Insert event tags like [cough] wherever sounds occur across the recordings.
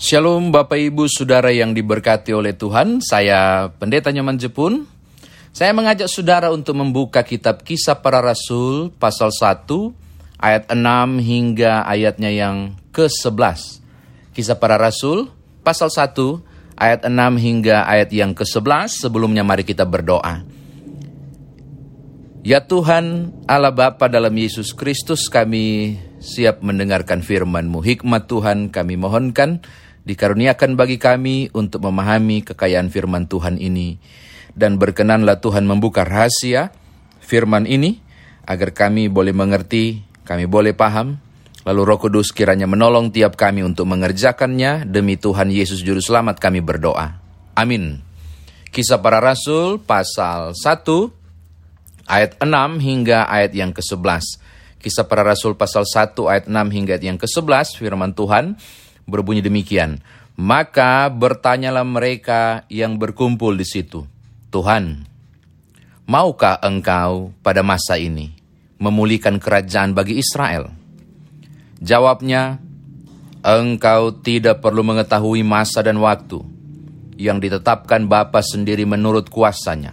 Shalom Bapak Ibu Saudara yang diberkati oleh Tuhan, saya Pendeta Nyoman Jepun. Saya mengajak saudara untuk membuka kitab Kisah Para Rasul pasal 1 ayat 6 hingga ayatnya yang ke-11. Kisah Para Rasul pasal 1 ayat 6 hingga ayat yang ke-11. Sebelumnya mari kita berdoa. Ya Tuhan, Allah Bapa dalam Yesus Kristus kami siap mendengarkan firman-Mu. Hikmat Tuhan kami mohonkan dikaruniakan bagi kami untuk memahami kekayaan firman Tuhan ini dan berkenanlah Tuhan membuka rahasia firman ini agar kami boleh mengerti, kami boleh paham, lalu Roh Kudus kiranya menolong tiap kami untuk mengerjakannya demi Tuhan Yesus juru selamat kami berdoa. Amin. Kisah para Rasul pasal 1 ayat 6 hingga ayat yang ke-11. Kisah para Rasul pasal 1 ayat 6 hingga ayat yang ke-11 firman Tuhan berbunyi demikian. Maka bertanyalah mereka yang berkumpul di situ, Tuhan, maukah engkau pada masa ini memulihkan kerajaan bagi Israel? Jawabnya, engkau tidak perlu mengetahui masa dan waktu yang ditetapkan Bapa sendiri menurut kuasanya.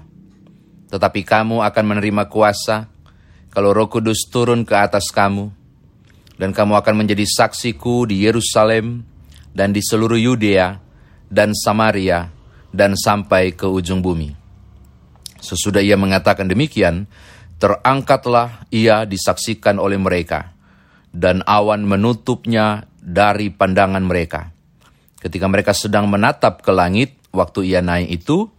Tetapi kamu akan menerima kuasa kalau roh kudus turun ke atas kamu, dan kamu akan menjadi saksiku di Yerusalem dan di seluruh Yudea dan Samaria dan sampai ke ujung bumi. Sesudah ia mengatakan demikian, terangkatlah ia disaksikan oleh mereka, dan awan menutupnya dari pandangan mereka. Ketika mereka sedang menatap ke langit, waktu ia naik itu,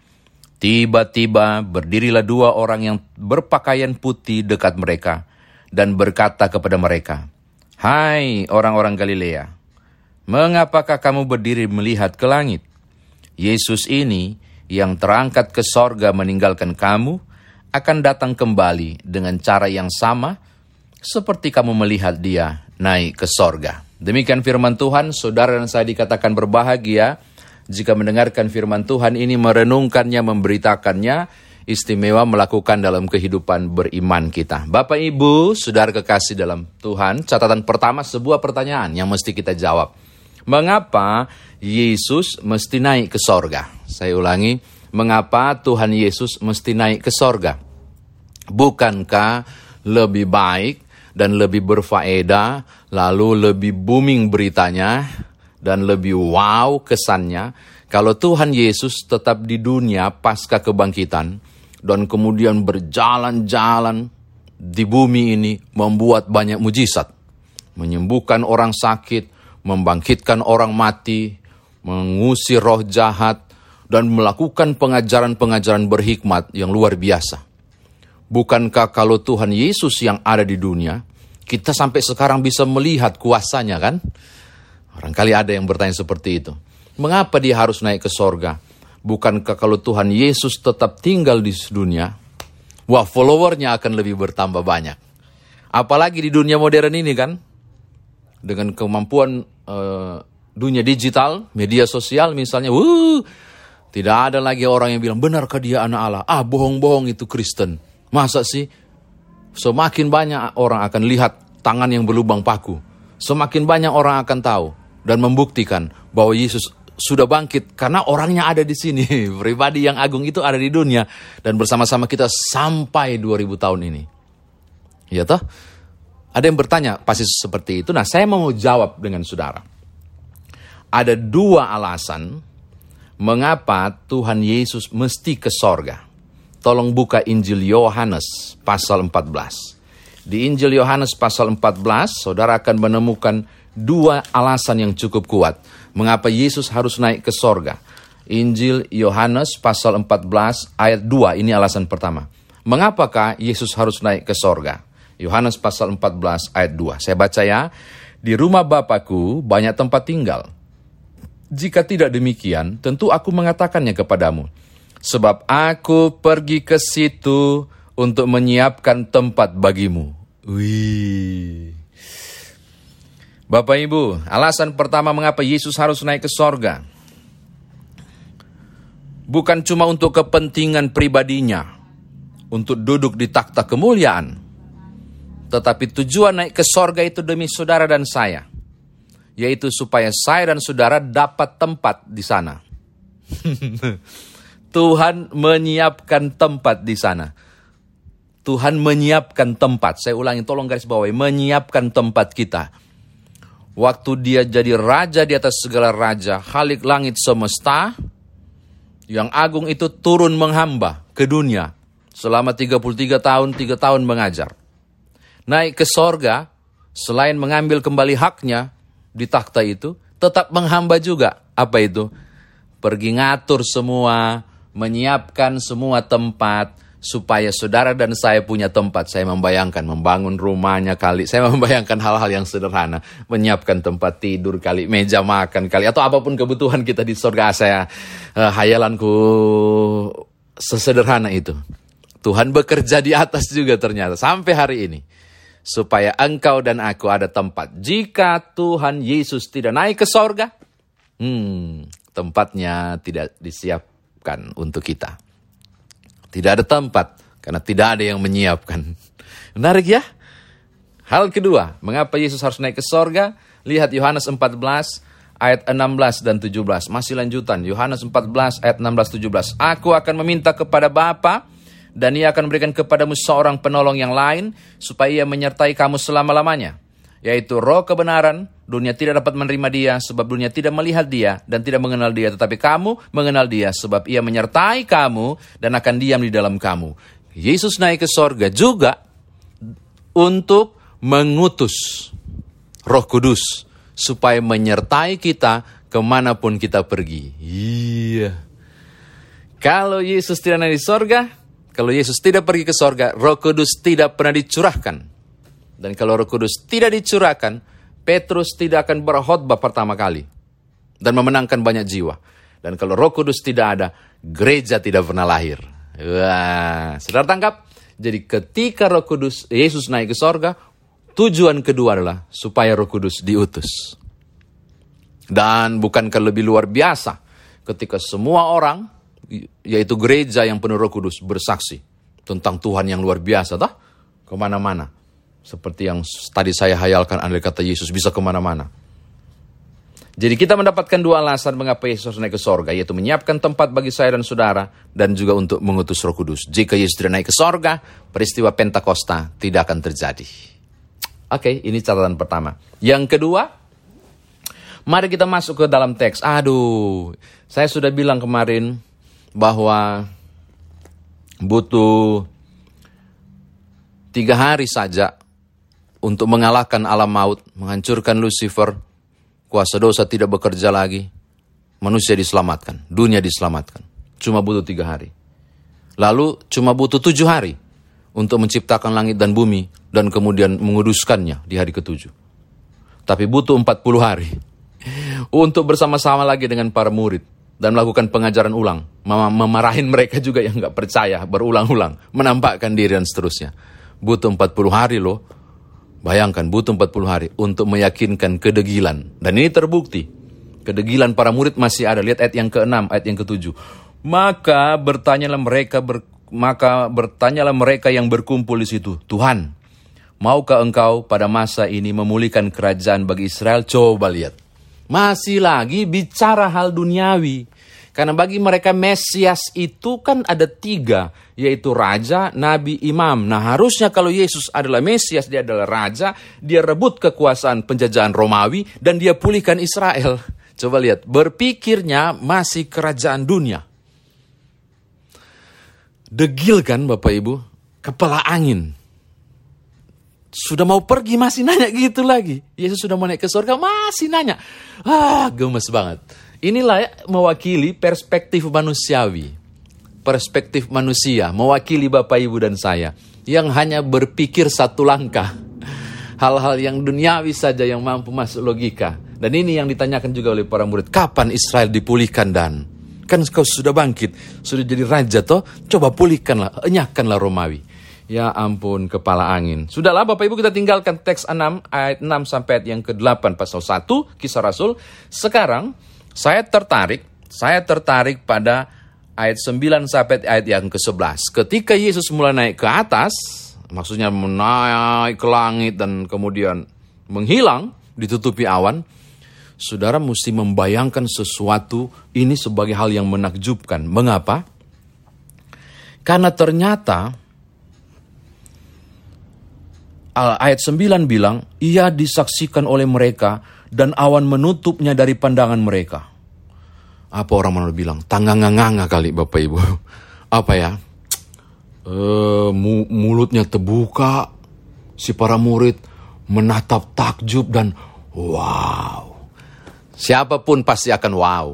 tiba-tiba berdirilah dua orang yang berpakaian putih dekat mereka, dan berkata kepada mereka, Hai orang-orang Galilea, mengapakah kamu berdiri melihat ke langit? Yesus ini yang terangkat ke sorga meninggalkan kamu, akan datang kembali dengan cara yang sama seperti kamu melihat dia naik ke sorga. Demikian firman Tuhan, saudara dan saya dikatakan berbahagia jika mendengarkan firman Tuhan ini, merenungkannya, memberitakannya, istimewa melakukan dalam kehidupan beriman kita. Bapak Ibu, saudara kekasih dalam Tuhan, catatan pertama sebuah pertanyaan yang mesti kita jawab. Mengapa Yesus mesti naik ke sorga? Saya ulangi, mengapa Tuhan Yesus mesti naik ke sorga? Bukankah lebih baik dan lebih berfaedah, lalu lebih booming beritanya, dan lebih wow kesannya, kalau Tuhan Yesus tetap di dunia pasca kebangkitan, dan kemudian berjalan-jalan di bumi ini membuat banyak mujizat, menyembuhkan orang sakit, membangkitkan orang mati, mengusir roh jahat, dan melakukan pengajaran-pengajaran berhikmat yang luar biasa. Bukankah kalau Tuhan Yesus yang ada di dunia, kita sampai sekarang bisa melihat kuasanya kan? Barangkali ada yang bertanya seperti itu. Mengapa dia harus naik ke sorga? Bukankah kalau Tuhan Yesus tetap tinggal di dunia, wah followernya akan lebih bertambah banyak. Apalagi di dunia modern ini kan, dengan kemampuan uh, dunia digital, media sosial misalnya, wuh, tidak ada lagi orang yang bilang, benarkah dia anak Allah? Ah, bohong-bohong itu Kristen. Masa sih? Semakin banyak orang akan lihat tangan yang berlubang paku. Semakin banyak orang akan tahu dan membuktikan bahwa Yesus sudah bangkit karena orangnya ada di sini. [laughs] Pribadi yang agung itu ada di dunia dan bersama-sama kita sampai 2000 tahun ini. Ya toh? Ada yang bertanya pasti seperti itu. Nah, saya mau jawab dengan saudara. Ada dua alasan mengapa Tuhan Yesus mesti ke sorga. Tolong buka Injil Yohanes pasal 14. Di Injil Yohanes pasal 14, saudara akan menemukan dua alasan yang cukup kuat. Mengapa Yesus harus naik ke sorga. Injil Yohanes pasal 14 ayat 2, ini alasan pertama. Mengapakah Yesus harus naik ke sorga? Yohanes pasal 14 ayat 2. Saya baca ya. Di rumah Bapakku banyak tempat tinggal. Jika tidak demikian, tentu aku mengatakannya kepadamu. Sebab aku pergi ke situ untuk menyiapkan tempat bagimu. Wih. Bapak Ibu, alasan pertama mengapa Yesus harus naik ke sorga. Bukan cuma untuk kepentingan pribadinya, untuk duduk di takhta kemuliaan, tetapi tujuan naik ke sorga itu demi saudara dan saya, yaitu supaya saya dan saudara dapat tempat di sana. [laughs] Tuhan menyiapkan tempat di sana. Tuhan menyiapkan tempat. Saya ulangi, tolong garis bawahi, menyiapkan tempat kita. Waktu dia jadi raja di atas segala raja, halik langit semesta, yang agung itu turun menghamba ke dunia selama 33 tahun, 3 tahun mengajar. Naik ke sorga, selain mengambil kembali haknya di takhta itu, tetap menghamba juga. Apa itu? Pergi ngatur semua, menyiapkan semua tempat, supaya saudara dan saya punya tempat. Saya membayangkan membangun rumahnya kali. Saya [laughs] membayangkan hal-hal yang sederhana. Menyiapkan tempat tidur kali, meja makan kali. Atau apa pun kebutuhan kita di surga. Saya uh, hayalanku sesederhana itu. Tuhan bekerja di atas juga ternyata. Sampai hari ini. Supaya engkau dan aku ada tempat. Jika Tuhan Yesus tidak naik ke sorga. Hmm, tempatnya tidak disiapkan untuk kita. Tidak ada tempat karena tidak ada yang menyiapkan. [laughs] Menarik ya? Hal kedua, mengapa Yesus harus naik ke sorga? Lihat Yohanes 14 ayat 16 dan 17. Masih lanjutan, Yohanes 14 ayat 16 17. Aku akan meminta kepada Bapa dan ia akan berikan kepadamu seorang penolong yang lain supaya ia menyertai kamu selama-lamanya yaitu roh kebenaran, dunia tidak dapat menerima dia sebab dunia tidak melihat dia dan tidak mengenal dia, tetapi kamu mengenal dia sebab ia menyertai kamu dan akan diam di dalam kamu. Yesus naik ke sorga juga untuk mengutus roh kudus supaya menyertai kita ke mana pun kita pergi. Iya. Kalau Yesus tidak naik di sorga, kalau Yesus tidak pergi ke sorga, roh kudus tidak pernah dicurahkan dan kalau roh kudus tidak dicurahkan, Petrus tidak akan berkhotbah pertama kali. Dan memenangkan banyak jiwa. Dan kalau roh kudus tidak ada, gereja tidak pernah lahir. Wah, saudara tangkap? Jadi ketika roh kudus, Yesus naik ke sorga, tujuan kedua adalah supaya roh kudus diutus. Dan bukankah lebih luar biasa ketika semua orang, yaitu gereja yang penuh roh kudus, bersaksi tentang Tuhan yang luar biasa, toh? Ke mana-mana. Seperti yang tadi saya hayalkan andai kata Yesus bisa ke mana-mana. Jadi kita mendapatkan dua alasan mengapa Yesus naik ke sorga, yaitu menyiapkan tempat bagi saya dan saudara, dan juga untuk mengutus roh kudus. Jika Yesus tidak naik ke sorga, peristiwa Pentakosta tidak akan terjadi. Oke, ini catatan pertama. Yang kedua, mari kita masuk ke dalam teks. Aduh, saya sudah bilang kemarin bahwa butuh tiga hari saja untuk mengalahkan alam maut, menghancurkan Lucifer, kuasa dosa tidak bekerja lagi, manusia diselamatkan, dunia diselamatkan. Cuma butuh tiga hari. Lalu cuma butuh tujuh hari untuk menciptakan langit dan bumi dan kemudian menguduskannya di hari ketujuh. Tapi butuh empat puluh hari [laughs] untuk bersama-sama lagi dengan para murid dan melakukan pengajaran ulang, mem memarahin mereka juga yang nggak percaya berulang-ulang, menampakkan diri dan seterusnya. Butuh empat puluh hari loh Bayangkan butuh 40 hari untuk meyakinkan kedegilan. Dan ini terbukti. Kedegilan para murid masih ada. Lihat ayat yang ke-6, ayat yang ke-7. Maka bertanyalah mereka ber, maka bertanyalah mereka yang berkumpul di situ, Tuhan, maukah engkau pada masa ini memulihkan kerajaan bagi Israel? Coba lihat. Masih lagi bicara hal duniawi. Karena bagi mereka Mesias itu kan ada tiga, yaitu raja, nabi, imam. Nah harusnya kalau Yesus adalah Mesias, dia adalah raja, dia rebut kekuasaan penjajahan Romawi, dan dia pulihkan Israel. Coba lihat, berpikirnya masih kerajaan dunia. Degil kan Bapak Ibu? Kepala angin. Sudah mau pergi masih nanya gitu lagi. Yesus sudah mau naik ke surga masih nanya. Ah gemes banget. Inilah mewakili perspektif manusiawi. Perspektif manusia, mewakili Bapak Ibu dan saya. Yang hanya berpikir satu langkah. Hal-hal yang duniawi saja yang mampu masuk logika. Dan ini yang ditanyakan juga oleh para murid. Kapan Israel dipulihkan dan? Kan kau sudah bangkit, sudah jadi raja toh? Coba pulihkanlah, enyahkanlah Romawi. Ya ampun, kepala angin. Sudahlah Bapak Ibu kita tinggalkan teks 6 ayat 6 sampai ayat yang ke-8 pasal 1 kisah Rasul. Sekarang saya tertarik, saya tertarik pada ayat 9 sampai ayat yang ke-11. Ketika Yesus mulai naik ke atas, maksudnya menaik ke langit dan kemudian menghilang, ditutupi awan, saudara mesti membayangkan sesuatu ini sebagai hal yang menakjubkan. Mengapa? Karena ternyata ayat 9 bilang, ia disaksikan oleh mereka dan awan menutupnya dari pandangan mereka. Apa orang mana bilang? Tanganga-nganga kali Bapak Ibu. [laughs] Apa ya? E, mulutnya terbuka, si para murid menatap takjub dan wow. Siapa pun pasti akan wow.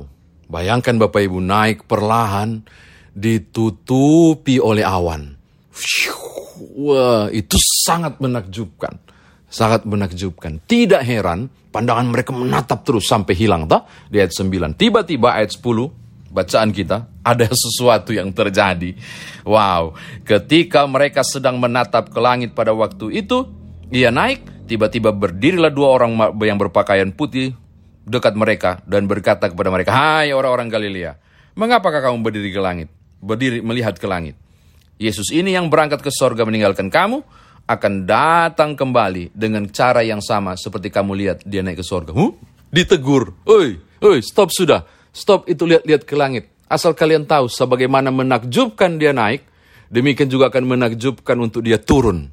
Bayangkan Bapak Ibu naik perlahan, ditutupi oleh awan. Wah, itu sangat menakjubkan. Sangat menakjubkan. Tidak heran pandangan mereka menatap terus sampai hilang. Toh? Di ayat 9. Tiba-tiba ayat 10, bacaan kita, ada [laughs] sesuatu yang terjadi. Wow, ketika mereka sedang menatap ke langit pada waktu itu, ia naik, tiba-tiba berdirilah dua orang yang berpakaian putih dekat mereka dan berkata kepada mereka, Hai orang-orang Galilea, mengapakah kamu berdiri ke langit? Berdiri melihat ke langit. Yesus ini yang berangkat ke sorga meninggalkan kamu, akan datang kembali dengan cara yang sama seperti kamu lihat dia naik ke sorga. Huh? Ditegur. Oi, oi, stop sudah. Stop itu lihat-lihat ke langit. Asal kalian tahu sebagaimana menakjubkan dia naik, demikian juga akan menakjubkan untuk dia turun.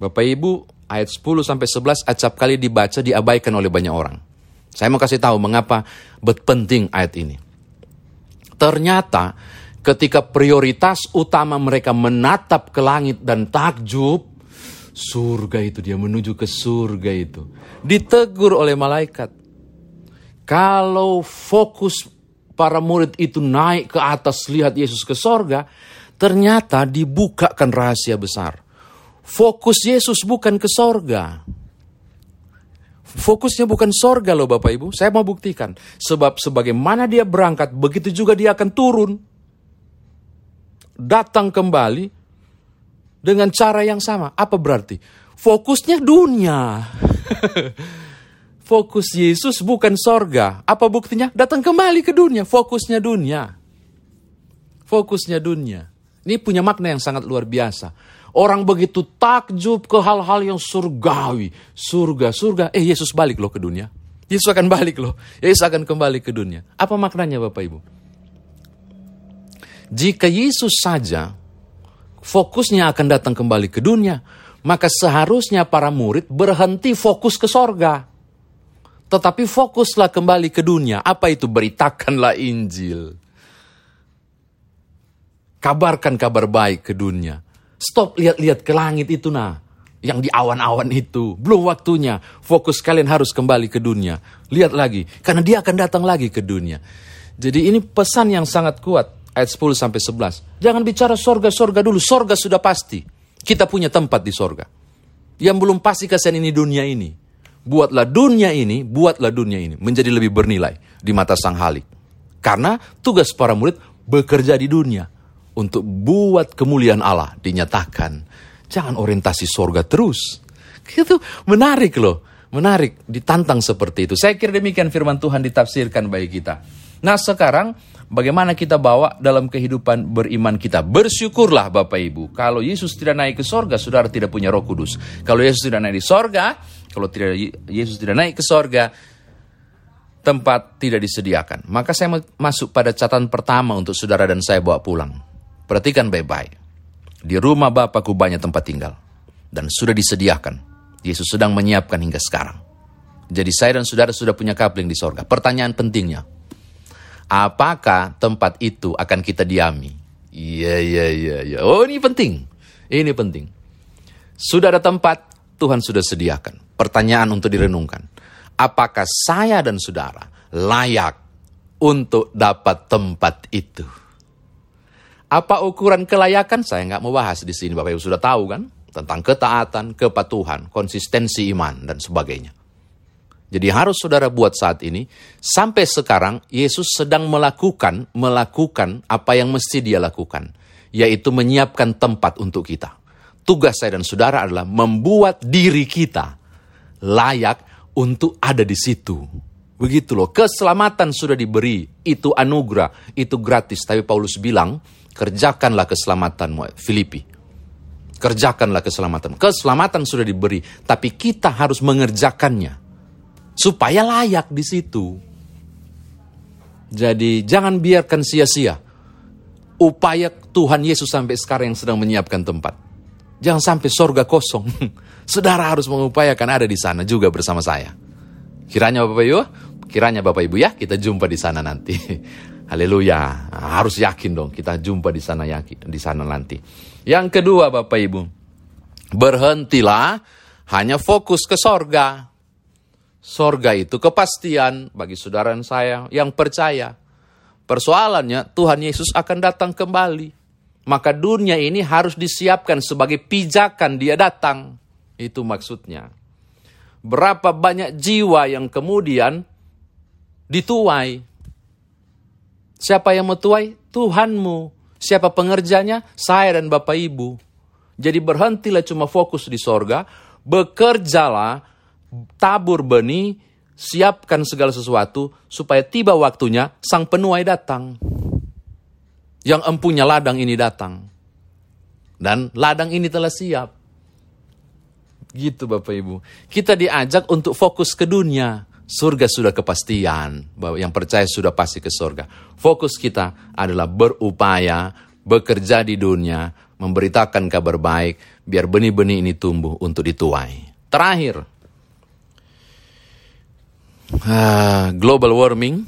Bapak Ibu, ayat 10 sampai 11 acap kali dibaca diabaikan oleh banyak orang. Saya mau kasih tahu mengapa penting ayat ini. Ternyata ketika prioritas utama mereka menatap ke langit dan takjub, surga itu, dia menuju ke surga itu. Ditegur oleh malaikat. Kalau fokus para murid itu naik ke atas lihat Yesus ke sorga, ternyata dibukakan rahasia besar. Fokus Yesus bukan ke sorga. Fokusnya bukan sorga loh Bapak Ibu. Saya mau buktikan. Sebab sebagaimana dia berangkat, begitu juga dia akan turun. Datang kembali dengan cara yang sama. Apa berarti? Fokusnya dunia. [laughs] Fokus Yesus bukan sorga. Apa buktinya? Datang kembali ke dunia. Fokusnya dunia. Fokusnya dunia. Ini punya makna yang sangat luar biasa. Orang begitu takjub ke hal-hal yang surgawi. Surga, surga. Eh Yesus balik loh ke dunia. Yesus akan balik loh. Yesus akan kembali ke dunia. Apa maknanya Bapak Ibu? Jika Yesus saja fokusnya akan datang kembali ke dunia, maka seharusnya para murid berhenti fokus ke sorga. Tetapi fokuslah kembali ke dunia. Apa itu? Beritakanlah Injil. Kabarkan kabar baik ke dunia. Stop lihat-lihat ke langit itu nah. Yang di awan-awan itu. Belum waktunya. Fokus kalian harus kembali ke dunia. Lihat lagi. Karena dia akan datang lagi ke dunia. Jadi ini pesan yang sangat kuat ayat 10 sampai 11. Jangan bicara sorga-sorga dulu, sorga sudah pasti. Kita punya tempat di sorga. Yang belum pasti kasihan ini dunia ini. Buatlah dunia ini, buatlah dunia ini menjadi lebih bernilai di mata Sang Halik. Karena tugas para murid bekerja di dunia untuk buat kemuliaan Allah dinyatakan. Jangan orientasi sorga terus. Itu menarik loh, menarik, ditantang seperti itu. Saya kira demikian firman Tuhan ditafsirkan bagi kita. Nah sekarang bagaimana kita bawa dalam kehidupan beriman kita. Bersyukurlah Bapak Ibu. Kalau Yesus tidak naik ke sorga, saudara tidak punya roh kudus. Kalau Yesus tidak naik di sorga, kalau tidak Yesus tidak naik ke sorga, tempat tidak disediakan. Maka saya masuk pada catatan pertama untuk saudara dan saya bawa pulang. Perhatikan baik-baik. Di rumah Bapakku banyak tempat tinggal. Dan sudah disediakan. Yesus sedang menyiapkan hingga sekarang. Jadi saya dan saudara sudah punya kapling di sorga. Pertanyaan pentingnya, apakah tempat itu akan kita diami? Iya, iya, iya, iya. Oh, ini penting. Ini penting. Sudah ada tempat, Tuhan sudah sediakan. Pertanyaan untuk direnungkan. Apakah saya dan saudara layak untuk dapat tempat itu? Apa ukuran kelayakan? Saya nggak mau bahas di sini. Bapak Ibu sudah tahu kan? Tentang ketaatan, kepatuhan, konsistensi iman, dan sebagainya. Jadi harus saudara buat saat ini, sampai sekarang Yesus sedang melakukan, melakukan apa yang mesti dia lakukan. Yaitu menyiapkan tempat untuk kita. Tugas saya dan saudara adalah membuat diri kita layak untuk ada di situ. Begitu loh, keselamatan sudah diberi, itu anugerah, itu gratis. Tapi Paulus bilang, kerjakanlah keselamatanmu, Filipi. Kerjakanlah keselamatan. Keselamatan sudah diberi, tapi kita harus mengerjakannya supaya layak di situ. Jadi jangan biarkan sia-sia upaya Tuhan Yesus sampai sekarang yang sedang menyiapkan tempat. Jangan sampai sorga kosong. [laughs] Saudara harus mengupayakan ada di sana juga bersama saya. Kiranya Bapak Ibu, kiranya Bapak Ibu ya, kita jumpa di sana nanti. [laughs] Haleluya. Harus yakin dong kita jumpa di sana yakin di sana nanti. Yang kedua Bapak Ibu, berhentilah hanya fokus ke sorga. Sorga itu kepastian bagi saudara dan saya yang percaya. Persoalannya Tuhan Yesus akan datang kembali. Maka dunia ini harus disiapkan sebagai pijakan dia datang. Itu maksudnya. Berapa banyak jiwa yang kemudian dituai. Siapa yang mau tuai? Tuhanmu. Siapa pengerjanya? Saya dan Bapak Ibu. Jadi berhentilah cuma fokus di sorga. Bekerjalah tabur benih, siapkan segala sesuatu supaya tiba waktunya sang penuai datang. Yang empunya ladang ini datang. Dan ladang ini telah siap. Gitu Bapak Ibu. Kita diajak untuk fokus ke dunia. Surga sudah kepastian. Yang percaya sudah pasti ke surga. Fokus kita adalah berupaya, bekerja di dunia, memberitakan kabar baik, biar benih-benih ini tumbuh untuk dituai. Terakhir, uh, global warming.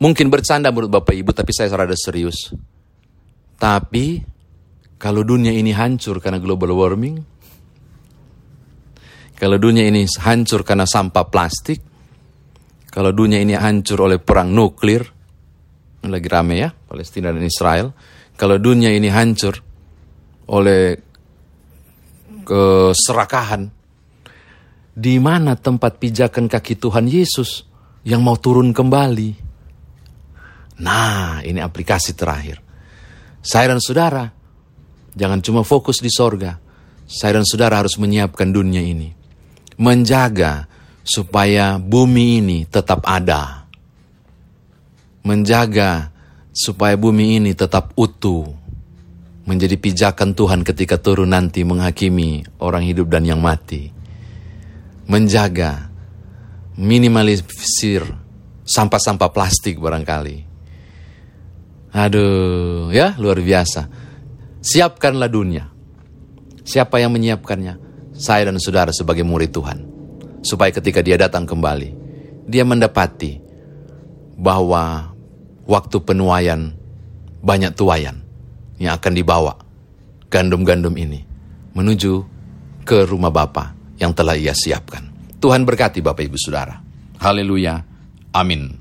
Mungkin bercanda menurut Bapak Ibu, tapi saya rada serius. Tapi kalau dunia ini hancur karena global warming, kalau dunia ini hancur karena sampah plastik, kalau dunia ini hancur oleh perang nuklir, lagi rame ya, Palestina dan Israel, kalau dunia ini hancur oleh keserakahan, di mana tempat pijakan kaki Tuhan Yesus yang mau turun kembali? Nah, ini aplikasi terakhir. Saya dan saudara, jangan cuma fokus di sorga. Saya dan saudara harus menyiapkan dunia ini. Menjaga supaya bumi ini tetap ada. Menjaga supaya bumi ini tetap utuh. Menjadi pijakan Tuhan ketika turun nanti menghakimi orang hidup dan yang mati menjaga, minimalisir sampah-sampah plastik barangkali. Aduh, ya luar biasa. Siapkanlah dunia. Siapa yang menyiapkannya? Saya dan saudara sebagai murid Tuhan. Supaya ketika dia datang kembali, dia mendapati bahwa waktu penuaian banyak tuayan yang akan dibawa gandum-gandum ini menuju ke rumah Bapa yang telah ia siapkan. Tuhan berkati Bapak Ibu Saudara. Haleluya. Amin.